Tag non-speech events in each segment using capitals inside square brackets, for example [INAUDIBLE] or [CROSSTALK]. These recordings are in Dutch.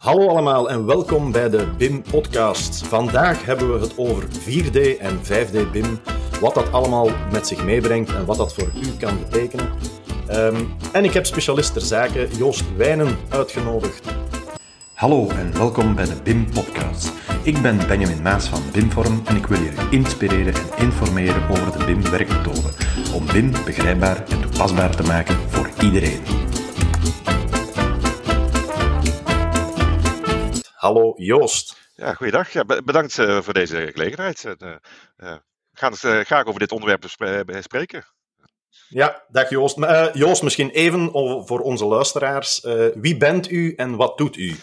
Hallo allemaal en welkom bij de BIM podcast. Vandaag hebben we het over 4D en 5D BIM, wat dat allemaal met zich meebrengt en wat dat voor u kan betekenen. Ehm, en ik heb specialist ter zake Joost Wijnen uitgenodigd. Hallo en welkom bij de BIM podcast. Ik ben Benjamin Maas van BIMvorm en ik wil je inspireren en informeren over de BIM werkmethode om BIM begrijpbaar en toepasbaar te maken voor iedereen. Hallo Joost. Ja, goeiedag. Ja, bedankt uh, voor deze gelegenheid. Uh, uh, we gaan het graag over dit onderwerp bespreken. Ja, dag Joost. Joost, misschien even voor onze luisteraars. wie bent u en wat doet u?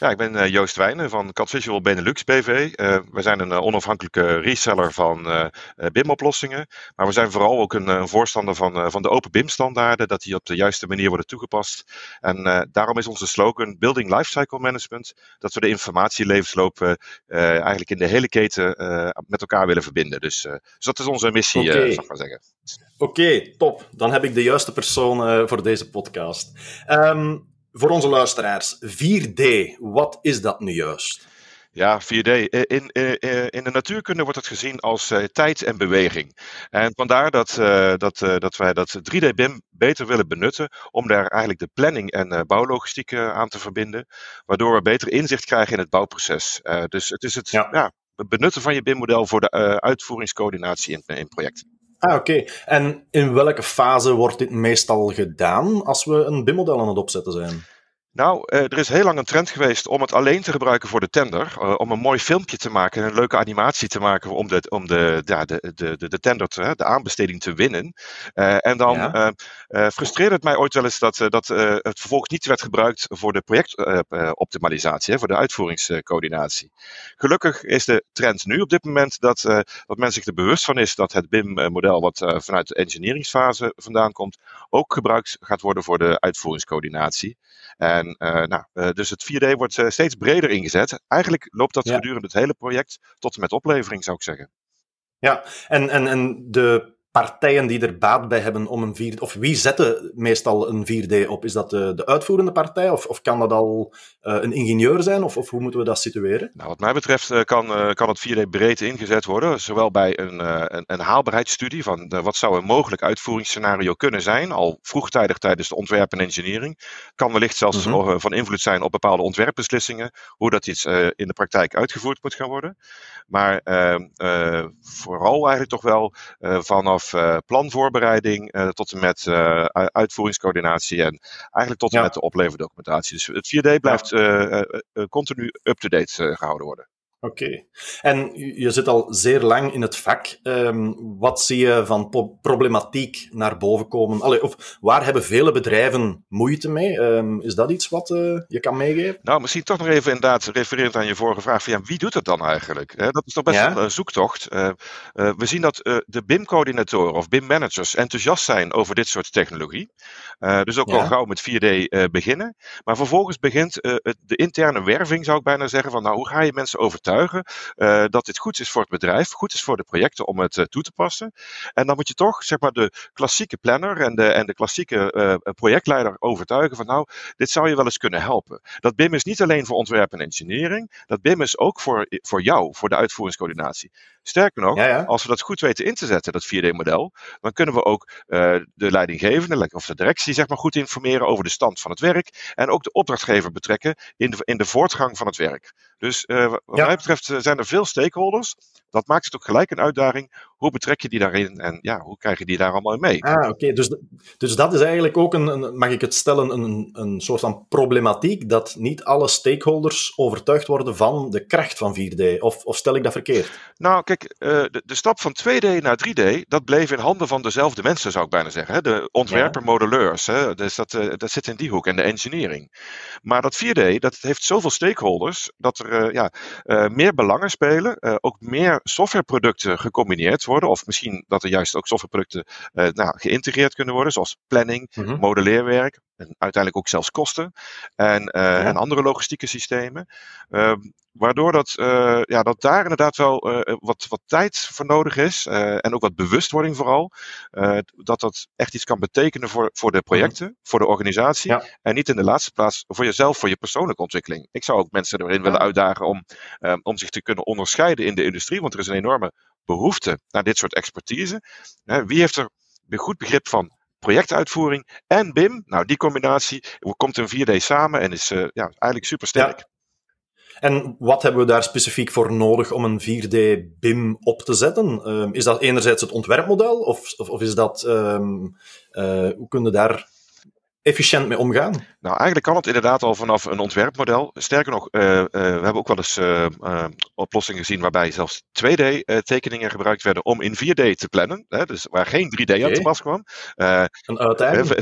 Ja, ik ben uh, Joost Wijnen van CAD Benelux BV. Uh, eh, we zijn een uh, onafhankelijke reseller van BIM-oplossingen. Maar we zijn vooral ook een, een voorstander van, van de open BIM-standaarden, dat die op de juiste manier worden toegepast. En daarom is onze slogan Building Lifecycle Management, dat we de informatielevensloop eigenlijk in de hele keten met elkaar willen verbinden. Dus, dus dat is onze missie, okay. zou ik maar zeggen. Oké, top. Dan heb ik de juiste persoon voor deze podcast. Um, voor onze luisteraars, 4D, wat is dat nu juist? Ja, 4D. In, in, in de natuurkunde wordt het gezien als uh, tijd en beweging. En vandaar dat, uh, dat, uh, dat wij dat 3D-BIM beter willen benutten om daar eigenlijk de planning en bouwlogistiek aan te verbinden, waardoor we beter inzicht krijgen in het bouwproces. dus het is het ja. benutten van je BIM-model voor de uitvoeringscoördinatie in, in projecten. Ah, oké. En in welke fase wordt dit meestal gedaan als we een BIM-model aan het opzetten zijn? Nou, eh, er is heel lang een trend geweest om het alleen te gebruiken voor de tender. Uh, om een mooi filmpje te maken, een leuke animatie te maken om de, om de, ja, de, de, de, de tender, te, de aanbesteding te winnen. Uh, en dan ja. frustreerde het mij ooit wel eens dat, dat het vervolgens niet werd gebruikt voor de projectoptimalisatie, voor de uitvoeringscoördinatie. Gelukkig is de trend nu op dit moment dat, dat men zich er bewust van is dat het BIM-model wat vanuit de engineeringsfase vandaan komt, ook gebruikt gaat worden voor de uitvoeringscoördinatie. En uh, nou, uh, dus het 4D wordt uh, steeds breder ingezet. Eigenlijk loopt dat ja. gedurende het hele project tot en met oplevering, zou ik zeggen. Ja, en, en, en de partijen die er baat bij hebben om een 4D... Of wie zetten meestal een 4D op? Is dat de, de uitvoerende partij? Of, of kan dat al uh, een ingenieur zijn? Of, of hoe moeten we dat situeren? Nou, wat mij betreft uh, kan, uh, kan het 4D breed ingezet worden. Zowel bij een, een, een, haalbaarheidsstudie van wat zou een mogelijk uitvoeringsscenario kunnen zijn. Al vroegtijdig tijdens de ontwerp en engineering. Kan wellicht zelfs mm -hmm. van invloed zijn op bepaalde ontwerpbeslissingen. Hoe dat iets in de praktijk uitgevoerd moet gaan worden. Maar ehm, vooral eigenlijk toch wel vanaf vanaf uh, planvoorbereiding uh, tot en met uh, uitvoeringscoördinatie en eigenlijk tot en ja. met de opleverdocumentatie. Dus het 4D blijft continu up-to-date gehouden worden. Oké. Okay. En je zit al zeer lang in het vak. Um, wat zie je van problematiek naar boven komen? Allee, of waar hebben vele bedrijven moeite mee? Um, is dat iets wat uh, je kan meegeven? Nou, misschien toch nog even inderdaad refererend aan je vorige vraag. Van, ja, wie doet het dan eigenlijk? He, dat is toch best ja? een zoektocht. Uh, uh, we zien dat de BIM-coördinatoren of BIM-managers enthousiast zijn over dit soort technologie. dus ook ja? al gauw met 4D beginnen. Maar vervolgens begint de interne werving, zou ik bijna zeggen. Van, nou, hoe ga je mensen overtuigen? Uh, dat dit goed is voor het bedrijf, goed is voor de projecten om het uh, toe te passen. En dan moet je toch zeg maar, de klassieke planner en de, en de klassieke uh, projectleider overtuigen van nou, dit zou je wel eens kunnen helpen. Dat BIM is niet alleen voor ontwerp en engineering, dat BIM is ook voor, voor jou, voor de uitvoeringscoördinatie. Sterker nog, ja, ja. als we dat goed weten in te zetten, dat 4D-model, dan kunnen we ook uh, de leidinggevende of de directie zeg maar, goed informeren over de stand van het werk en ook de opdrachtgever betrekken in de, in de voortgang van het werk. Dus uh, wat ja. mij betreft zijn er veel stakeholders. Dat maakt het ook gelijk een uitdaging. Hoe betrek je die daarin en ja, hoe krijg je die daar allemaal in mee? Ah, oké. Okay. Dus, dus dat is eigenlijk ook een, een, mag ik het stellen, een, een soort van problematiek dat niet alle stakeholders overtuigd worden van de kracht van 4D. Of, of stel ik dat verkeerd? Nou, kijk, uh, de, de, stap van 2D naar 3D, dat bleef in handen van dezelfde mensen, zou ik bijna zeggen. Hè? De ontwerper-modelleurs, hè? dus dat, uh, dat zit in die hoek en de engineering. Maar dat 4D, dat heeft zoveel stakeholders, dat er uh, ja, meer belangen spelen, ook meer softwareproducten gecombineerd worden, of misschien dat er juist ook softwareproducten nou, geïntegreerd kunnen worden, zoals planning, mm -hmm. modelleerwerk, en uiteindelijk ook zelfs kosten en, en andere logistieke systemen. Ehm, waardoor dat, ja, dat daar inderdaad wel wat, wat tijd voor nodig is en ook wat bewustwording vooral. dat dat echt iets kan betekenen voor, voor de mhm. projecten, voor de organisatie en niet in de laatste plaats voor jezelf, voor je persoonlijke ontwikkeling. Ik zou ook mensen erin willen uitdagen om, om zich te kunnen onderscheiden in de industrie, want er is een enorme behoefte naar dit soort expertise. Wie heeft er een goed begrip van projectuitvoering en BIM? Nou, die combinatie komt in 4D samen en is uh, ja, eigenlijk super sterk. Ja. En wat hebben we daar specifiek voor nodig om een 4D BIM op te zetten? Uh, is dat enerzijds het ontwerpmodel of, of, of is dat, um, uh, hoe kunnen daar efficiënt mee omgaan? Nou, eigenlijk kan het inderdaad al vanaf een ontwerpmodel. Sterker nog, uh, uh, we hebben ook wel eens uh, oplossingen gezien waarbij zelfs 2D-tekeningen gebruikt werden om in 4D te plannen. Hè, dus waar geen 3D okay. aan te pas kwam.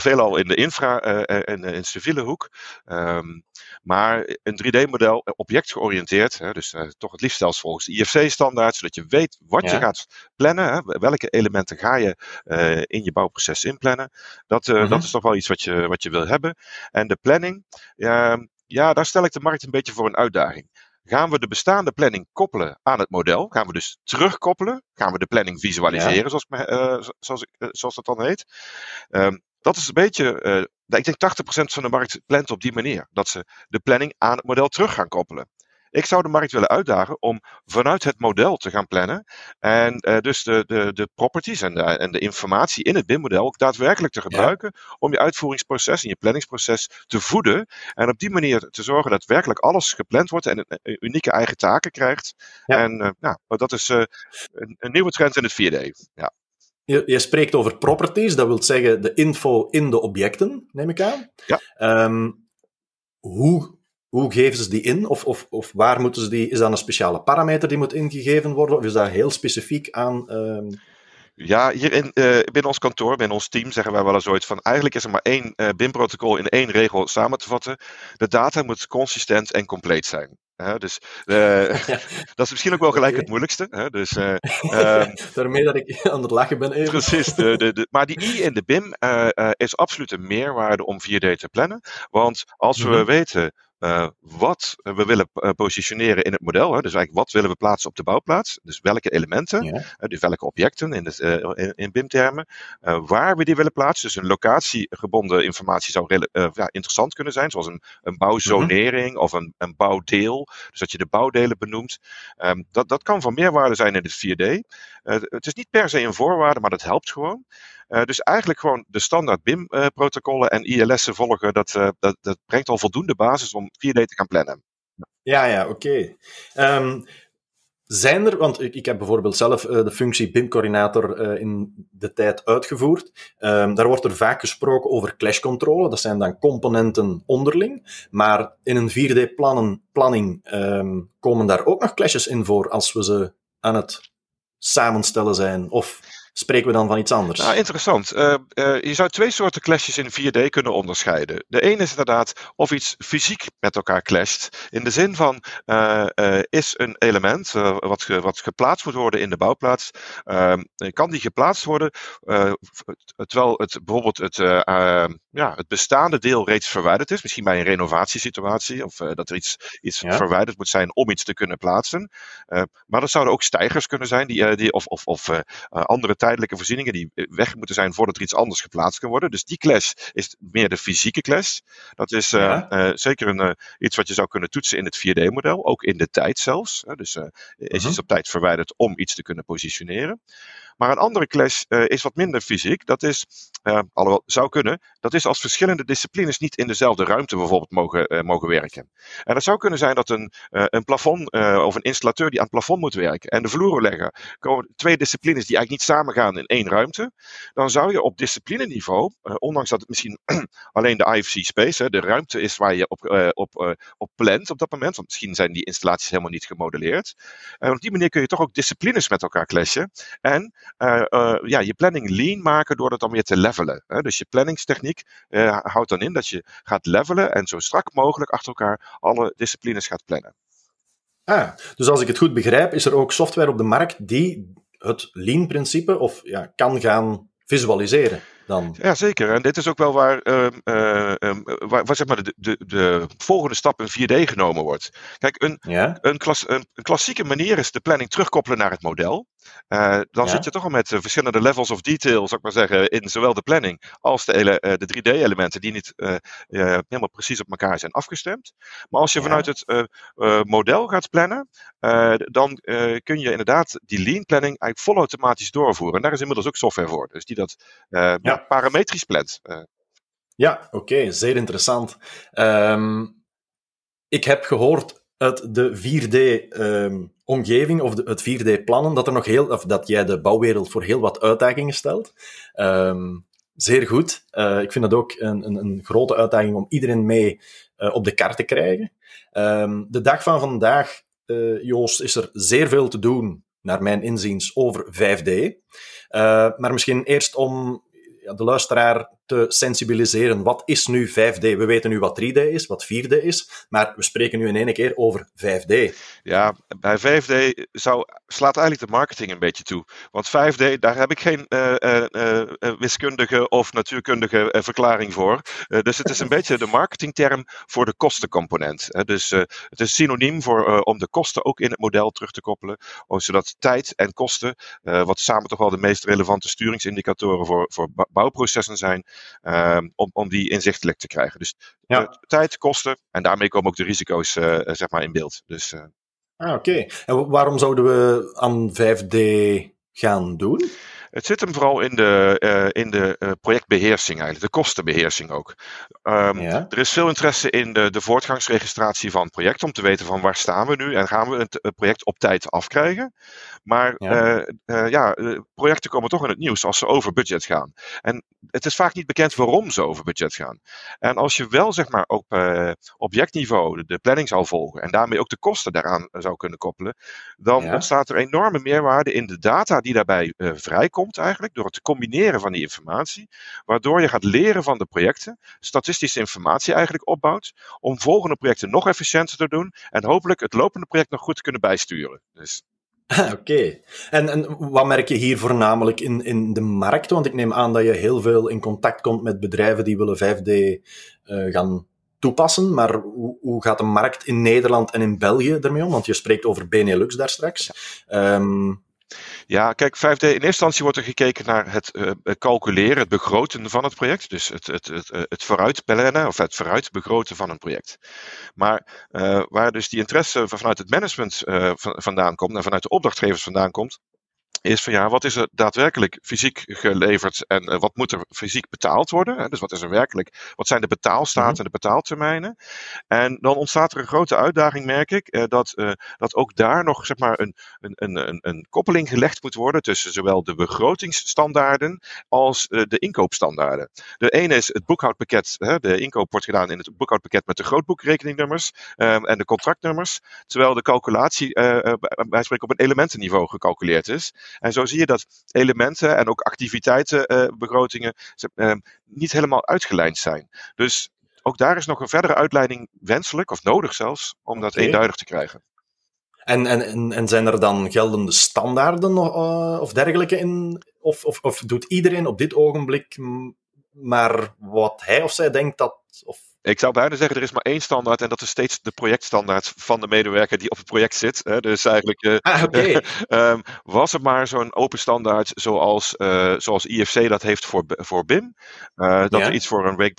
Veelal in de infra- en in civiele hoek. Um, maar een 3D-model, objectgeoriënteerd, hè, dus toch het liefst zelfs volgens de IFC-standaard, zodat je weet wat ja. je gaat plannen. Hè, welke elementen ga je in je bouwproces inplannen. Dat, -hmm. dat is toch wel iets wat je, wat je wil hebben. En de planning, uh, ja, daar stel ik de markt een beetje voor een uitdaging. Gaan we de bestaande planning koppelen aan het model? Gaan we dus terugkoppelen? Gaan we de planning visualiseren, zoals, uh, zoals, uh, zoals dat dan heet? Um, dat is een beetje, uh, ik denk 80% van de markt plant op die manier. Dat ze de planning aan het model terug gaan koppelen. Ik zou de markt willen uitdagen om vanuit het model te gaan plannen. En uh, dus de, de, de properties en de, en de informatie in het BIM-model ook daadwerkelijk te gebruiken. Om je uitvoeringsproces en je planningsproces te voeden. En op die manier te zorgen dat werkelijk alles gepland wordt en een, unieke eigen taken krijgt. Ja. En uh, nou, dat is uh, een, een, nieuwe trend in het 4D. Ja. Je, je, spreekt over properties, dat wil zeggen de info in de objecten, neem ik aan. Ja. Um, hoe hoe geven ze die in? Of, of, of waar moeten ze die? Is dat een speciale parameter die moet ingegeven worden? Of is dat heel specifiek aan. Uh... Ja, hier in, uh, binnen ons kantoor, binnen ons team, zeggen wij wel eens ooit van eigenlijk is er maar één uh, BIM-protocol in één regel samen te vatten. De data moet consistent en compleet zijn. Hè, dus [LAUGHS] uh, [LAUGHS] dat is misschien ook wel gelijk okay. het moeilijkste. Hè, dus, um, [LAUGHS] Daarmee dat ik aan het lachen ben even. Precies. De, de, de, maar die I in de BIM is absoluut een meerwaarde om 4D te plannen. Want als we mm -hmm. weten uh, wat we willen uh, positioneren in het model. Hè? Dus eigenlijk wat willen we plaatsen op de bouwplaats. Dus welke elementen, ja. uh, dus welke objecten in, het, in, in BIM-termen. waar we die willen plaatsen. Dus een locatiegebonden informatie zou ja, interessant kunnen zijn. Zoals een, een bouwzonering -hmm. of een, een bouwdeel. Dus dat je de bouwdelen benoemt. Um, dat, dat kan van meerwaarde zijn in het 4D. het is niet per se een voorwaarde, maar dat helpt gewoon. Uh, dus eigenlijk gewoon de standaard BIM-protocollen en ILS'en volgen, dat, uh, dat, dat brengt al voldoende basis om 4D te gaan plannen. Ja, ja, oké. Um, zijn er, want ik, ik heb bijvoorbeeld zelf de functie BIM-coördinator in de tijd uitgevoerd. Um, daar wordt er vaak gesproken over clashcontrole. Dat zijn dan componenten onderling. Maar in een 4D-planning um, komen daar ook nog clashes in voor als we ze aan het samenstellen zijn? Of spreken we dan van iets anders? Nou, interessant. Uh, uh, je zou twee soorten clashes in 4D kunnen onderscheiden. De ene is inderdaad of iets fysiek met elkaar clasht. In de zin van, uh, is een element wat, ge, wat geplaatst moet worden in de bouwplaats, ehm, kan die geplaatst worden terwijl het bijvoorbeeld het, ehm, ja, het bestaande deel reeds verwijderd is. Misschien bij een renovatiesituatie of dat er iets, iets ja. verwijderd moet zijn om iets te kunnen plaatsen. maar dat zouden ook stijgers kunnen zijn die, die, of, of, of andere tijdelijke voorzieningen die weg moeten zijn voordat er iets anders geplaatst kan worden. Dus die clash is meer de fysieke clash. Dat is uh, ja. uh, zeker een, uh, iets wat je zou kunnen toetsen in het 4D-model, ook in de tijd zelfs. dus is -huh. iets op tijd verwijderd om iets te kunnen positioneren. Maar een andere clash uh, is wat minder fysiek. Dat is, uh, alhoewel zou kunnen, dat is als verschillende disciplines niet in dezelfde ruimte bijvoorbeeld mogen, uh, mogen werken. En dat zou kunnen zijn dat een, een plafond of een installateur die aan het plafond moet werken en de vloerenlegger komen twee disciplines die eigenlijk niet samengaan in één ruimte. Dan zou je op disciplineniveau, ondanks dat het misschien [CLEARS THROAT] alleen de IFC space, hè, de ruimte is waar je op, op, op plant op dat moment, want misschien zijn die installaties helemaal niet gemodelleerd. Op die manier kun je toch ook disciplines met elkaar clashen. En uh, uh, ja, je planning lean maken door dat dan weer te levelen. Hè? Dus je planningstechniek uh, houdt dan in dat je gaat levelen en zo strak mogelijk achter elkaar alle disciplines gaat plannen. Ah, dus als ik het goed begrijp, is er ook software op de markt die het lean-principe of ja, kan gaan visualiseren. Dan. Ja, zeker. En dit is ook wel waar, ehm, eh, ehm, waar, waar zeg maar de, de, de, volgende stap in 4D genomen wordt. Kijk, een, ja? een, klas, een, een, klassieke manier is de planning terugkoppelen naar het model. Uh, dan ja? zit je toch al met uh, verschillende levels of detail, zou ik maar zeggen, in zowel de planning als de, ele, de 3D-elementen die niet helemaal precies op elkaar zijn afgestemd. Maar als je ja. vanuit het model gaat plannen, dan kun je inderdaad die lean planning eigenlijk vol automatisch doorvoeren. En daar is inmiddels ook software voor, dus die dat ja. Parametrisch plant. Ja, oké, zeer interessant. Um, ik heb gehoord uit de 4D-omgeving, um, of de, het 4D-plannen, dat, er nog heel, dat jij de bouwwereld voor heel wat uitdagingen stelt. Um, zeer goed. Uh, ik vind het ook een, een, een, grote uitdaging om iedereen mee uh, op de kaart te krijgen. de dag van vandaag, Joost, is er zeer veel te doen, naar mijn inziens, over 5D. maar misschien eerst om de luisteraar te sensibiliseren. Wat is nu 5D? We weten nu wat 3D is, wat 4D is, maar we spreken nu in één keer over 5D. Ja, bij 5D zou, slaat eigenlijk de marketing een beetje toe. Want 5D, daar heb ik geen uh, uh, uh, wiskundige of natuurkundige verklaring voor. dus het is een [LAUGHS] beetje de marketingterm voor de kostencomponent. dus het is synoniem voor, om de kosten ook in het model terug te koppelen, zodat tijd en kosten, wat samen toch wel de meest relevante sturingsindicatoren voor, voor bouwprocessen zijn, um, om, om die inzichtelijk te krijgen. Dus ja. tijd, kosten en daarmee komen ook de risico's uh, zeg maar in beeld. Dus, ah, Oké, en waarom zouden we aan 5D gaan doen? Het zit hem vooral in de, uh, in de uh, projectbeheersing eigenlijk, de kostenbeheersing ook. Um, ja. Er is veel interesse in de, de voortgangsregistratie van het project om te weten van waar staan we nu en gaan we het, project op tijd afkrijgen. Maar ja. Uh, ja, projecten komen toch in het nieuws als ze over budget gaan. En het is vaak niet bekend waarom ze over budget gaan. En als je wel zeg maar op objectniveau de, de, planning zou volgen en daarmee ook de kosten daaraan zou kunnen koppelen, dan ja. ontstaat er enorme meerwaarde in de data die daarbij vrijkomt komt eigenlijk door het te combineren van die informatie, waardoor je gaat leren van de projecten, statistische informatie eigenlijk opbouwt, om volgende projecten nog efficiënter te doen en hopelijk het lopende project nog goed te kunnen bijsturen. Dus [LAUGHS] Oké. Okay. En, en wat merk je hier voornamelijk in, in de markt? Want ik neem aan dat je heel veel in contact komt met bedrijven die willen 5D uh, gaan toepassen. Maar hoe, hoe, gaat de markt in Nederland en in België ermee om? Want je spreekt over Benelux daar straks. Um, ja, kijk, 5D, in eerste instantie wordt er gekeken naar het uh, calculeren, het begroten van het project. Dus het, het, het, het vooruit plannen of het vooruit begroten van een project. Maar uh, waar dus die interesse vanuit het management vandaan komt en vanuit de opdrachtgevers vandaan komt, is van ja, wat is er daadwerkelijk fysiek geleverd en uh, wat moet er fysiek betaald worden? Hè? Dus wat is er werkelijk, wat zijn de betaalstaten -hmm. en de betaaltermijnen? En dan ontstaat er een grote uitdaging, merk ik, uh, dat, uh, dat ook daar nog zeg maar een, een, een, een koppeling gelegd moet worden tussen zowel de begrotingsstandaarden als de inkoopstandaarden. De ene is het boekhoudpakket, hè? de inkoop wordt gedaan in het boekhoudpakket met de grootboekrekeningnummers um, en de contractnummers, terwijl de calculatie bij spreken op een elementenniveau gecalculeerd is. En zo zie je dat elementen en ook activiteitenbegrotingen uh, uh, niet helemaal uitgelijnd zijn. Dus ook daar is nog een verdere uitleiding wenselijk, of nodig zelfs, om dat okay. eenduidig te krijgen. En, en, en zijn er dan geldende standaarden uh, of dergelijke in? Of, of, of doet iedereen op dit ogenblik maar wat hij of zij denkt dat. Of ik zou bijna zeggen, er is maar één standaard en dat is steeds de projectstandaard van de medewerker die op het project zit. Hè. Dus eigenlijk uh, ah, okay. [LAUGHS] um, was er maar zo'n open standaard zoals, uh, zoals IFC dat heeft voor, voor BIM. Uh, dat ja. er iets voor een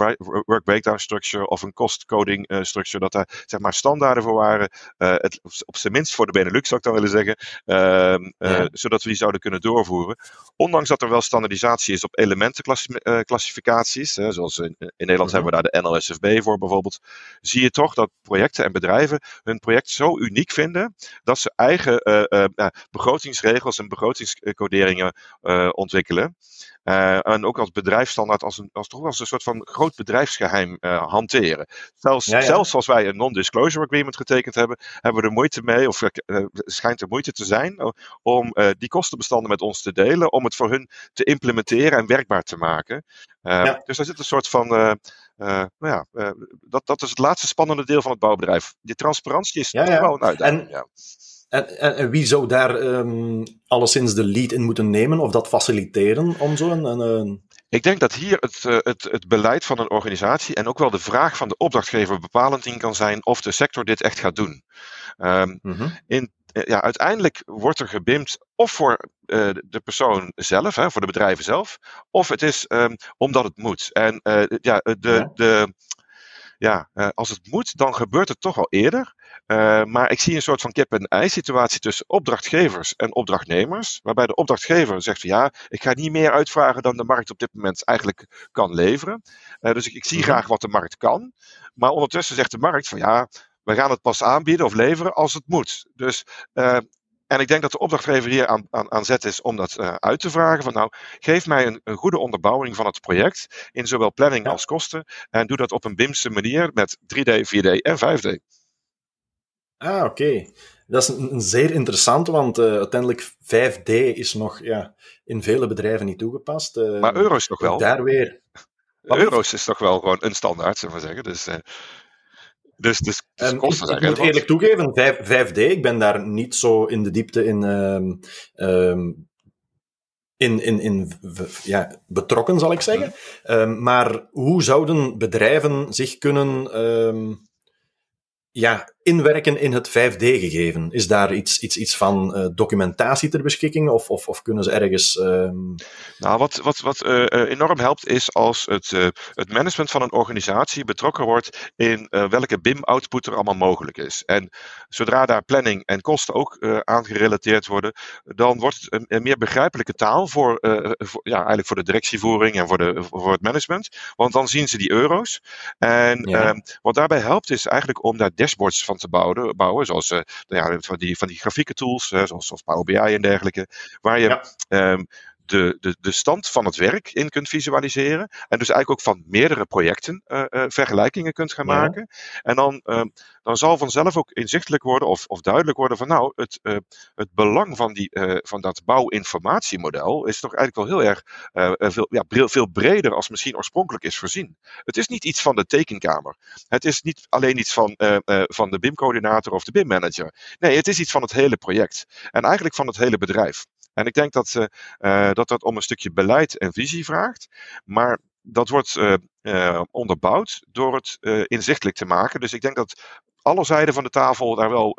work, breakdown structure of een cost coding structure, dat daar zeg maar standaarden voor waren. het, op zijn minst voor de Benelux zou ik dan willen zeggen. Ehm, ja. Zodat we die zouden kunnen doorvoeren. Ondanks dat er wel standaardisatie is op elementenclassificaties, zoals in, in Nederland -huh. hebben we daar de NLSFB voor bijvoorbeeld, zie je toch dat projecten en bedrijven hun project zo uniek vinden dat ze eigen uh, uh, begrotingsregels en begrotingscoderingen uh, ontwikkelen. En ook als bedrijfsstandaard, als, een, als toch wel als een soort van groot bedrijfsgeheim hanteren. Zelfs, ja, ja. zelfs als wij een non-disclosure agreement getekend hebben, hebben we er moeite mee, of schijnt er moeite te zijn, om die kostenbestanden met ons te delen, om het voor hun te implementeren en werkbaar te maken. Ja. Dus daar zit een soort van, nou ja, dat, dat is het laatste spannende deel van het bouwbedrijf. Die transparantie is toch wel een uitdaging. En... En, en, en, wie zou daar um, alleszins de lead in moeten nemen of dat faciliteren om zo'n... Een, een... Ik denk dat hier het, het, het beleid van een organisatie en ook wel de vraag van de opdrachtgever bepalend in kan zijn of de sector dit echt gaat doen. Um, in ja, uiteindelijk wordt er gebimd of voor uh, de persoon zelf, hè, voor de bedrijven zelf, of het is um, omdat het moet. En uh, ja, de, ja. de, ja uh, als het moet, dan gebeurt het toch al eerder. maar ik zie een soort van kip-en-ei situatie tussen opdrachtgevers en opdrachtnemers. Waarbij de opdrachtgever zegt van ja, ik ga niet meer uitvragen dan de markt op dit moment eigenlijk kan leveren. dus ik, ik zie graag wat de markt kan. Maar ondertussen zegt de markt van ja, we gaan het pas aanbieden of leveren als het moet. Dus, uh, en ik denk dat de opdrachtgever hier aan, aan, aan zet is om dat uh, uit te vragen. Van nou, geef mij een, een, goede onderbouwing van het project in zowel planning ja. als kosten. En doe dat op een BIMse manier met 3D, 4D en 5D. Ah, oké. Okay. Dat is een, een, zeer interessant, want uh, uiteindelijk 5D is nog ja, in vele bedrijven niet toegepast. Maar euro's toch wel? Daar weer. [LAUGHS] Euro's is toch wel gewoon een standaard, zullen we zeggen. Dus, dus, dus, dus um, ik, ik moet eerlijk toegeven, 5, d ik ben daar niet zo in de diepte in, um, um, in, in, in ja, betrokken, zal ik zeggen. Um, maar hoe zouden bedrijven zich kunnen ja, inwerken in het 5D-gegeven? Is daar iets, iets, iets van uh, documentatie ter beschikking of, of, of kunnen ze ergens. Um... Nou, wat, wat, wat uh, enorm helpt is als het, uh, het management van een organisatie betrokken wordt in welke BIM-output er allemaal mogelijk is. En zodra daar planning en kosten ook aan gerelateerd worden, dan wordt het een, een meer begrijpelijke taal voor, voor, ja, eigenlijk voor de directievoering en voor, de, voor het management. Want dan zien ze die euro's. En ja. Ehm, wat daarbij helpt is eigenlijk om daar dashboards van te bouwen, bouwen zoals uh, ja, van, die, van die grafieke tools, zoals, zoals Power BI en dergelijke, waar je ja. um, de, de, de stand van het werk in kunt visualiseren. En dus eigenlijk ook van meerdere projecten uh, uh, vergelijkingen kunt gaan ja. maken. En dan, uh, dan zal vanzelf ook inzichtelijk worden of, of duidelijk worden van nou, het, het belang van, die, van dat bouwinformatiemodel is toch eigenlijk wel heel erg veel, ja, veel breder als misschien oorspronkelijk is voorzien. Het is niet iets van de tekenkamer. Het is niet alleen iets van, van de BIM-coördinator of de BIM-manager. Nee, het is iets van het hele project. En eigenlijk van het hele bedrijf. En ik denk dat, uh, dat dat om een stukje beleid en visie vraagt. Maar dat wordt uh, uh, onderbouwd door het inzichtelijk te maken. Dus ik denk dat alle zijden van de tafel daar wel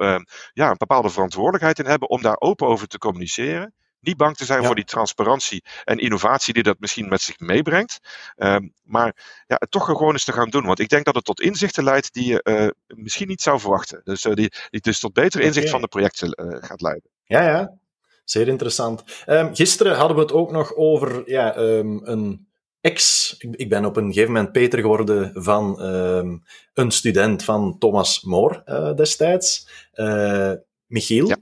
ja, een bepaalde verantwoordelijkheid in hebben om daar open over te communiceren. Niet bang te zijn ja. voor die transparantie en innovatie die dat misschien met zich meebrengt. Um, maar ja, het toch gewoon eens te gaan doen. Want ik denk dat het tot inzichten leidt die je misschien niet zou verwachten. Dus, die, die dus tot beter inzicht okay. van de projecten gaat leiden. Ja, ja. Zeer interessant. Um, gisteren hadden we het ook nog over ja, um, een ex. Ik ben op een gegeven moment Peter geworden van um, een student van Thomas More uh, destijds, uh, Michiel.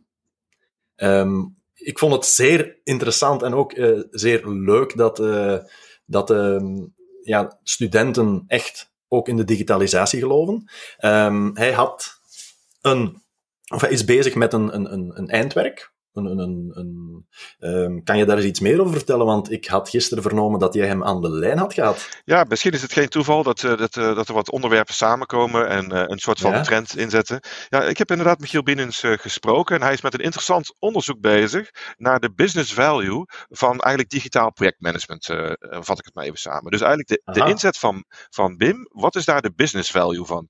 Ja. ik vond het zeer interessant en ook uh, zeer leuk dat, dat ja, studenten echt ook in de digitalisatie geloven. hij had een, of hij is bezig met een, een, een eindwerk een, een, een, um, kan je daar eens iets meer over vertellen? Want ik had gisteren vernomen dat jij hem aan de lijn had gehad. Ja, misschien is het geen toeval dat, uh, dat, uh, dat er wat onderwerpen samenkomen en uh, een soort van ja? trend inzetten. Ja, ik heb inderdaad Michiel Binnens gesproken en hij is met een interessant onderzoek bezig naar de business value van eigenlijk digitaal projectmanagement, vat ik het maar even samen. Dus eigenlijk de, de inzet van, van BIM, wat is daar de business value van?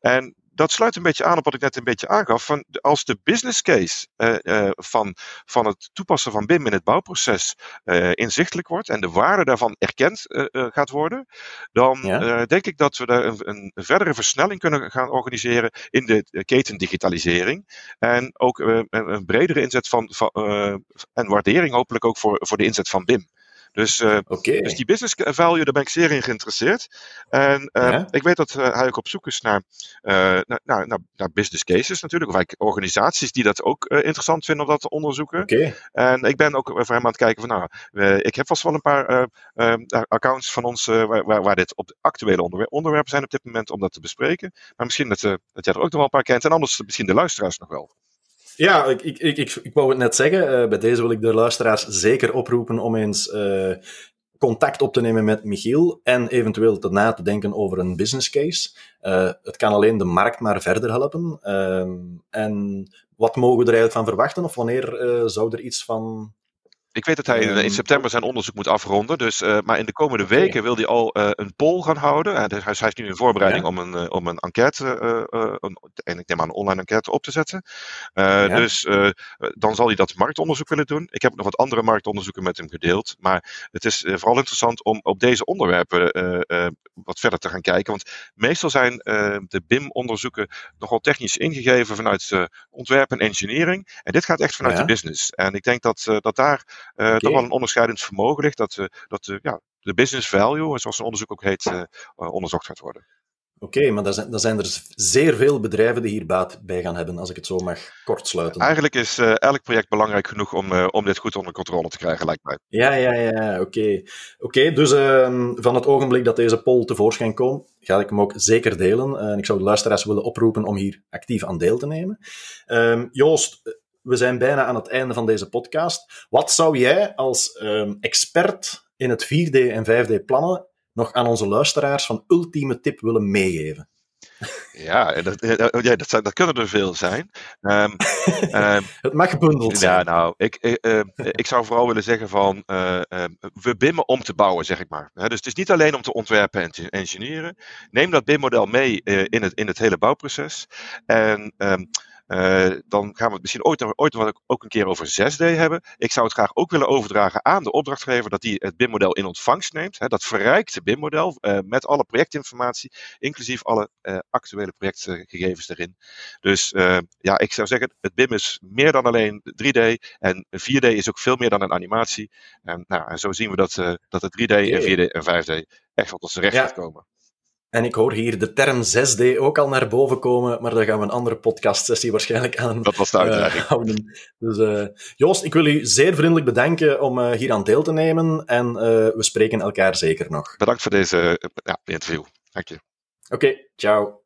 En dat sluit een beetje aan op wat ik net een beetje aangaf. Van als de business case uh, uh, van, van het toepassen van BIM in het bouwproces uh, inzichtelijk wordt en de waarde daarvan erkend gaat worden, dan ja. denk ik dat we daar een, een, verdere versnelling kunnen gaan organiseren in de ketendigitalisering. En ook een, een, bredere inzet van, van en waardering hopelijk ook voor, voor de inzet van BIM. Dus, uh, okay. dus die business value, daar ben ik zeer in geïnteresseerd. En uh, ja? ik weet dat uh, hij ook op zoek is naar, naar, naar, naar, business cases natuurlijk. Of eigenlijk organisaties die dat ook interessant vinden om dat te onderzoeken. Okay. En ik ben ook voor hem aan het kijken van, nou, ik heb vast wel een paar accounts van ons waar, waar, waar, dit op de actuele onderwer onderwerpen zijn op dit moment om dat te bespreken. Maar misschien dat, dat jij er ook nog wel een paar kent. En anders misschien de luisteraars nog wel. Ja, ik, ik, ik, ik, wou het net zeggen. Uh, bij deze wil ik de luisteraars zeker oproepen om eens uh, contact op te nemen met Michiel en eventueel te na te denken over een business case. Uh, het kan alleen de markt maar verder helpen. en wat mogen we er eigenlijk van verwachten? Of wanneer zou er iets van Ik weet dat hij in, Ehm, september zijn onderzoek moet afronden. Dus, eh, maar in de komende weken wil hij al eh, een poll gaan houden. Dus hij, hij is nu in voorbereiding Ja. om, een, eh, om een enquête, eh, eh, een, en ik neem aan een online enquête op te zetten. Eh, Ja. Dus eh, dan zal hij dat marktonderzoek willen doen. Ik heb nog wat andere marktonderzoeken met hem gedeeld. Maar het is eh, vooral interessant om op deze onderwerpen eh, eh, wat verder te gaan kijken. Want meestal zijn eh, de BIM-onderzoeken nogal technisch ingegeven vanuit eh, ontwerp en engineering. En dit gaat echt vanuit Ja. de business. En ik denk dat, eh, dat daar eh, Oké. toch wel een onderscheidend vermogen ligt. Dat, eh, dat eh, ja, de business value, zoals een onderzoek ook heet, onderzocht gaat worden. Oké, maar dan zijn, dan zijn er zeer veel bedrijven die hier baat bij gaan hebben, als ik het zo mag kortsluiten. Eigenlijk is elk project belangrijk genoeg om, om dit goed onder controle te krijgen, lijkt mij. Ja, ja, ja, oké. Oké, dus ehm, van het ogenblik dat deze poll tevoorschijn komt, ga ik hem ook zeker delen. En ik zou de luisteraars willen oproepen om hier actief aan deel te nemen. Ehm, Joost, we zijn bijna aan het einde van deze podcast. Wat zou jij als ehm, expert in het 4D en 5D plannen nog aan onze luisteraars van ultieme tip willen meegeven? Ja, dat, eh, ja, dat, zijn, dat kunnen er veel zijn. Ehm, [LAUGHS] ehm, Het mag gebundeld zijn. Ja, nou, ik, eh, eh, ik zou vooral willen zeggen van, eh, eh, we bimmen om te bouwen, zeg ik maar. Dus het is niet alleen om te ontwerpen en te engineeren. Neem dat BIM-model mee eh, in, het, in het hele bouwproces. En eh, dan gaan we het misschien ooit, ooit ook een keer over 6D hebben. Ik zou het graag ook willen overdragen aan de opdrachtgever dat die het BIM-model in ontvangst neemt. Hè, dat verrijkte BIM-model eh, met alle projectinformatie, inclusief alle eh, actuele projectgegevens erin. Dus ja, ik zou zeggen, het BIM is meer dan alleen 3D en 4D is ook veel meer dan een animatie. En, nou, en zo zien we dat, dat het 3D en 4D en 5D echt wel tot zijn recht Ja. gaat komen. En ik hoor hier de term 6D ook al naar boven komen, maar daar gaan we een andere podcastsessie waarschijnlijk aan Dat was de uitdaging. eh, houden. Dus eh, Joost, ik wil u zeer vriendelijk bedanken om eh, hier aan deel te nemen en we spreken elkaar zeker nog. Bedankt voor deze ja, interview. Dank je. Oké, ciao.